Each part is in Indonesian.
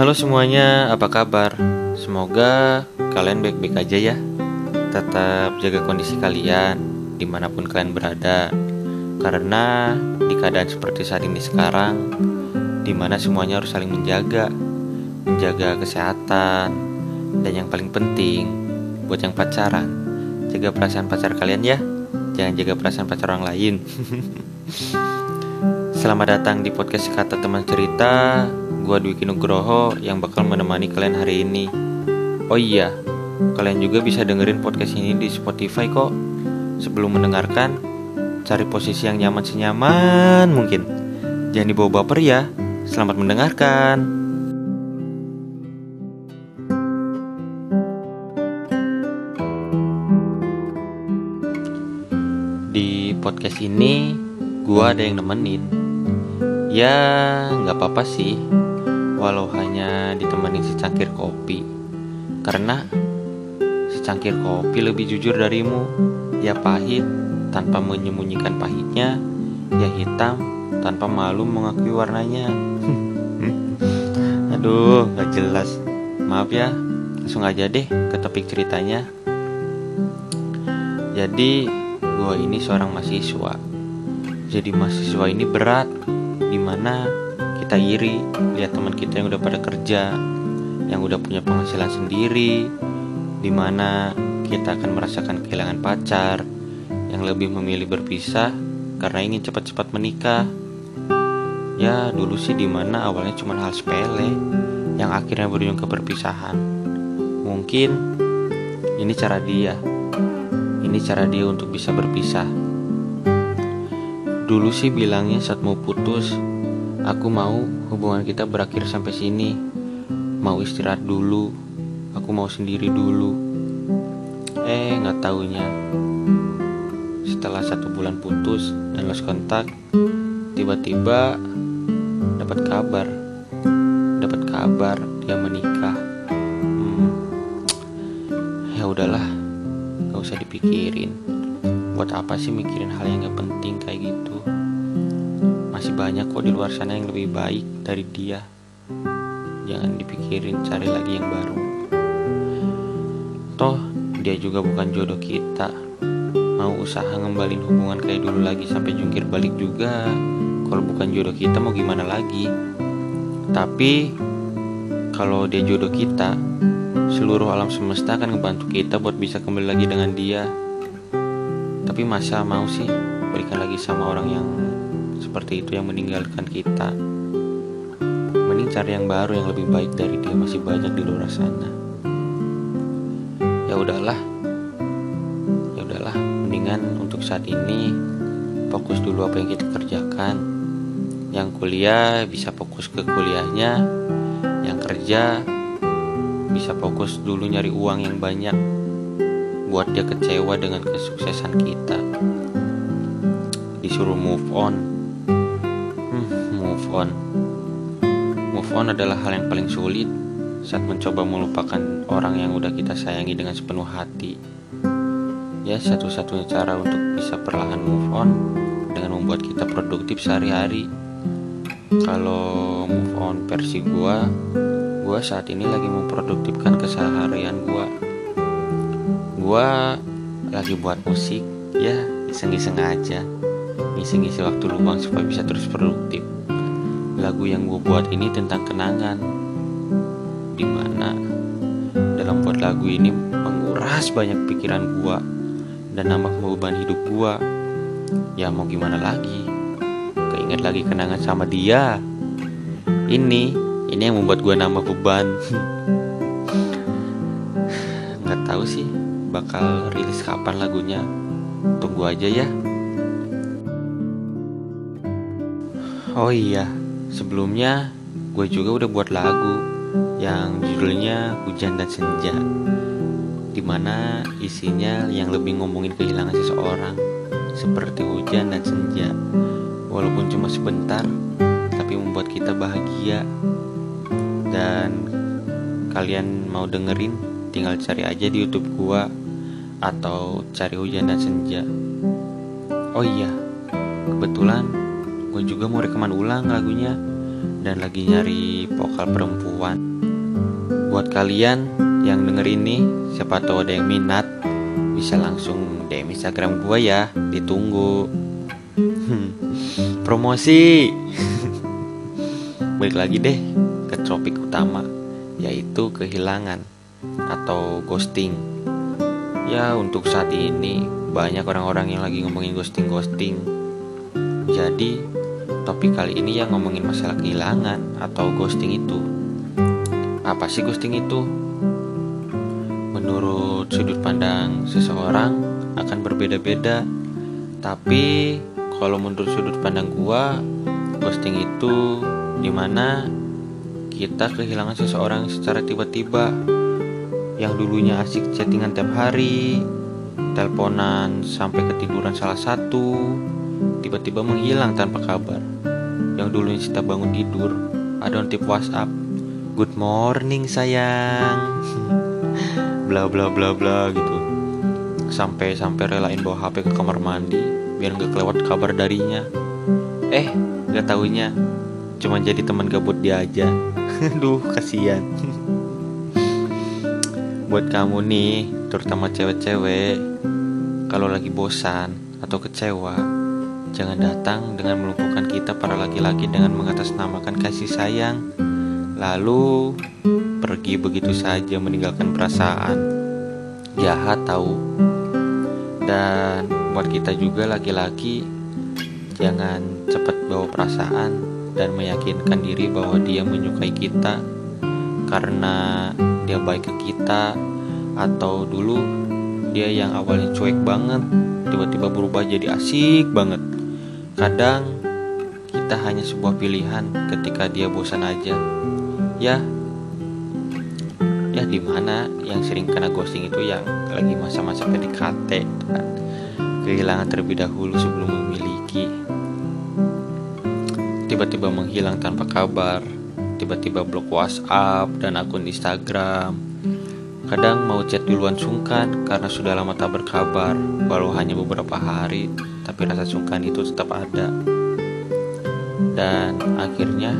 Halo semuanya, apa kabar? Semoga kalian baik-baik aja ya. Tetap jaga kondisi kalian di mana pun kalian berada. Karena di keadaan seperti saat ini sekarang Di mana semuanya harus saling menjaga. Menjaga kesehatan. Dan yang paling penting Buat yang pacaran Jaga perasaan pacar kalian ya. Jangan jaga perasaan pacar orang lain. Selamat datang di podcast Kata Teman Cerita Gua Dwiki Nugroho yang bakal menemani kalian hari ini. Oh iya, kalian juga bisa dengerin podcast ini di Spotify kok. Sebelum mendengarkan, cari posisi yang nyaman senyaman mungkin. Jangan dibawa baper ya. Selamat mendengarkan. Di podcast ini, gua ada yang nemenin. Ya, nggak apa-apa sih walau hanya ditemani secangkir kopi. Karena secangkir kopi lebih jujur darimu, ya pahit tanpa menyembunyikan pahitnya, ya hitam tanpa malu mengakui warnanya. Aduh, gak jelas. Maaf ya, langsung aja deh ke topik ceritanya. Jadi, gue ini seorang mahasiswa. Jadi mahasiswa ini berat, di mana kita iri lihat teman kita yang udah pada kerja yang udah punya penghasilan sendiri di mana kita akan merasakan kehilangan pacar yang lebih memilih berpisah karena ingin cepat-cepat menikah. Ya dulu sih di mana awalnya cuma hal sepele yang akhirnya berujung ke perpisahan. Mungkin ini cara dia. Ini cara dia untuk bisa berpisah. Dulu sih bilangnya saat mau putus Aku mau hubungan kita berakhir sampai sini. Mau istirahat dulu. Aku mau sendiri dulu. Eh, nggak taunya. Setelah satu bulan putus dan lost kontak, tiba-tiba dapat kabar. Dapat kabar dia menikah. Hmm, ya udahlah, nggak usah dipikirin. Buat apa sih mikirin hal yang gak penting kayak gitu? Banyak kok di luar sana yang lebih baik dari dia. Jangan dipikirin cari lagi yang baru. Toh, dia juga bukan jodoh kita. Mau usaha ngembalin hubungan kayak dulu lagi sampai jungkir balik juga. Kalau bukan jodoh kita mau gimana lagi? Tapi kalau dia jodoh kita, seluruh alam semesta akan ngebantu kita buat bisa kembali lagi dengan dia. Tapi masa mau sih berikan lagi sama orang yang seperti itu yang meninggalkan kita. Mending cari yang baru yang lebih baik dari dia. Masih banyak di luar sana. Ya udahlah. Ya udahlah. Mendingan untuk saat ini fokus dulu apa yang kita kerjakan. Yang kuliah bisa fokus ke kuliahnya. Yang kerja bisa fokus dulu nyari uang yang banyak buat dia kecewa dengan kesuksesan kita. Disuruh move on on. Move on adalah hal yang paling sulit saat mencoba melupakan orang yang udah kita sayangi dengan sepenuh hati. Ya, satu-satunya cara untuk bisa perlahan move on dengan membuat kita produktif sehari-hari. Kalau move on versi gua, gua saat ini lagi memproduktifkan keseharian gua. Gua lagi buat musik, ya iseng-iseng aja ngisi-ngisi waktu luang supaya bisa terus produktif lagu yang gue buat ini tentang kenangan. Di mana dalam buat lagu ini menguras banyak pikiran gue dan nambah beban hidup gue ya mau gimana lagi? Keinget lagi kenangan sama dia. Ini ini yang membuat gue nambah beban. Nggak tahu sih bakal rilis kapan lagunya. Tunggu aja ya. Oh iya Sebelumnya, gue juga udah buat lagu yang judulnya Hujan dan Senja Di mana isinya yang lebih ngomongin kehilangan seseorang Seperti hujan dan senja. Walaupun cuma sebentar, tapi membuat kita bahagia. Dan kalian mau dengerin, tinggal cari aja di youtube gue Atau cari hujan dan senja. Oh iya, kebetulan gue juga mau rekaman ulang lagunya dan lagi nyari vokal perempuan. Buat kalian yang denger ini, siapa tahu ada yang minat, bisa langsung DM Instagram gue ya, ditunggu. Promosi. Balik lagi deh ke topik utama, yaitu kehilangan atau ghosting. Ya, untuk saat ini banyak orang-orang yang lagi ngomongin ghosting-ghosting. Jadi, topik kali ini yang ngomongin masalah kehilangan atau ghosting itu. Apa sih ghosting itu? Menurut sudut pandang seseorang akan berbeda-beda. Tapi kalau menurut sudut pandang gua, ghosting itu di mana kita kehilangan seseorang secara tiba-tiba yang dulunya asik chattingan tiap hari, teleponan sampai ketiduran salah satu, tiba-tiba menghilang tanpa kabar. Yang dulunya kita bangun tidur, ada notif WhatsApp, Good morning sayang, bla bla bla bla gitu. Sampai sampai relain bawa HP ke kamar mandi biar nggak kelewat kabar darinya. Eh, nggak taunya cuma jadi teman gabut dia aja. Duh, kasihan buat kamu nih, terutama cewek-cewek, kalau lagi bosan atau kecewa, jangan datang dengan melumpuhkan kita para laki-laki dengan mengatasnamakan kasih sayang, lalu pergi begitu saja meninggalkan perasaan. Jahat tahu. Dan buat kita juga laki-laki, jangan cepat bawa perasaan dan meyakinkan diri bahwa dia menyukai kita karena dia baik ke kita atau dulu dia yang awalnya cuek banget tiba-tiba berubah jadi asik banget kadang kita hanya sebuah pilihan ketika dia bosan aja. Ya. Ya di mana yang sering kena ghosting itu yang lagi masa-masa PDKT kan. Kehilangan terlebih dahulu sebelum memiliki. Tiba-tiba menghilang tanpa kabar tiba-tiba blok WhatsApp dan akun Instagram. Kadang mau chat duluan sungkan karena sudah lama tak berkabar, walau hanya beberapa hari, tapi rasa sungkan itu tetap ada. Dan akhirnya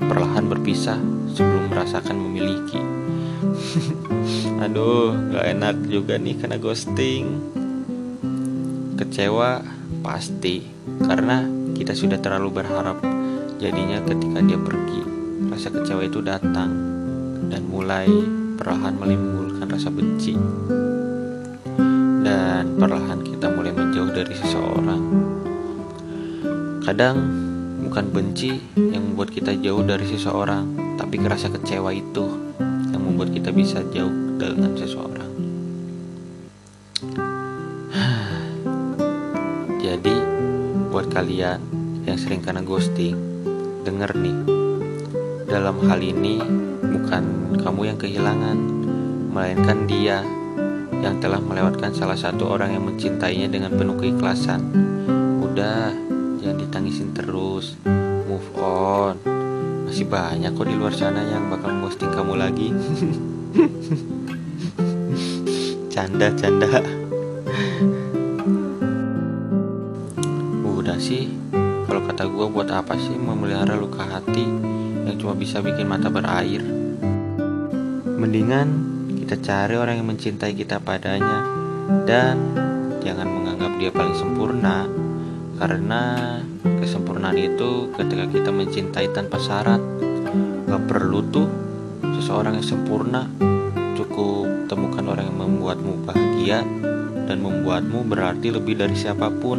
perlahan berpisah sebelum merasakan memiliki. Aduh, gak enak juga nih karena ghosting. Kecewa pasti karena kita sudah terlalu berharap. Jadinya ketika dia pergi, rasa kecewa itu datang dan mulai perlahan menimbulkan rasa benci dan perlahan kita mulai dari seseorang. Kadang bukan benci yang membuat kita jauh dari seseorang tapi rasa kecewa itu yang membuat kita bisa jauh dengan seseorang. Jadi buat kalian yang sering kena ghosting denger nih. Dalam hal ini bukan kamu yang kehilangan, melainkan dia yang telah melewatkan salah satu orang yang mencintainya dengan penuh keikhlasan. Udah, jangan ditangisin terus, move on. Masih banyak kok di luar sana yang bakal posting kamu lagi. canda, canda. Udah sih, kalau kata gue buat apa sih memelihara luka hati yang cuma bisa bikin mata berair. Mendingan kita cari orang yang mencintai kita padanya. Dan jangan menganggap dia paling sempurna. Karena kesempurnaan itu ketika kita mencintai tanpa syarat. Gak perlu tuh seseorang yang sempurna. Cukup temukan orang yang membuatmu bahagia dan membuatmu berarti lebih dari siapa pun.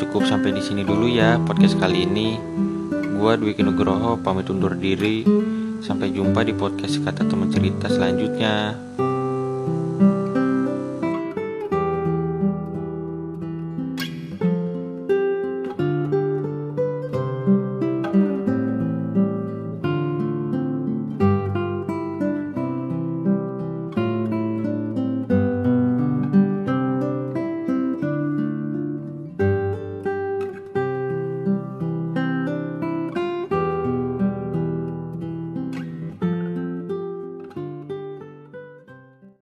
Cukup sampai di sini dulu ya podcast kali ini. Gua Dwi Nugroho pamit undur diri. Sampai jumpa di podcast kata teman cerita selanjutnya.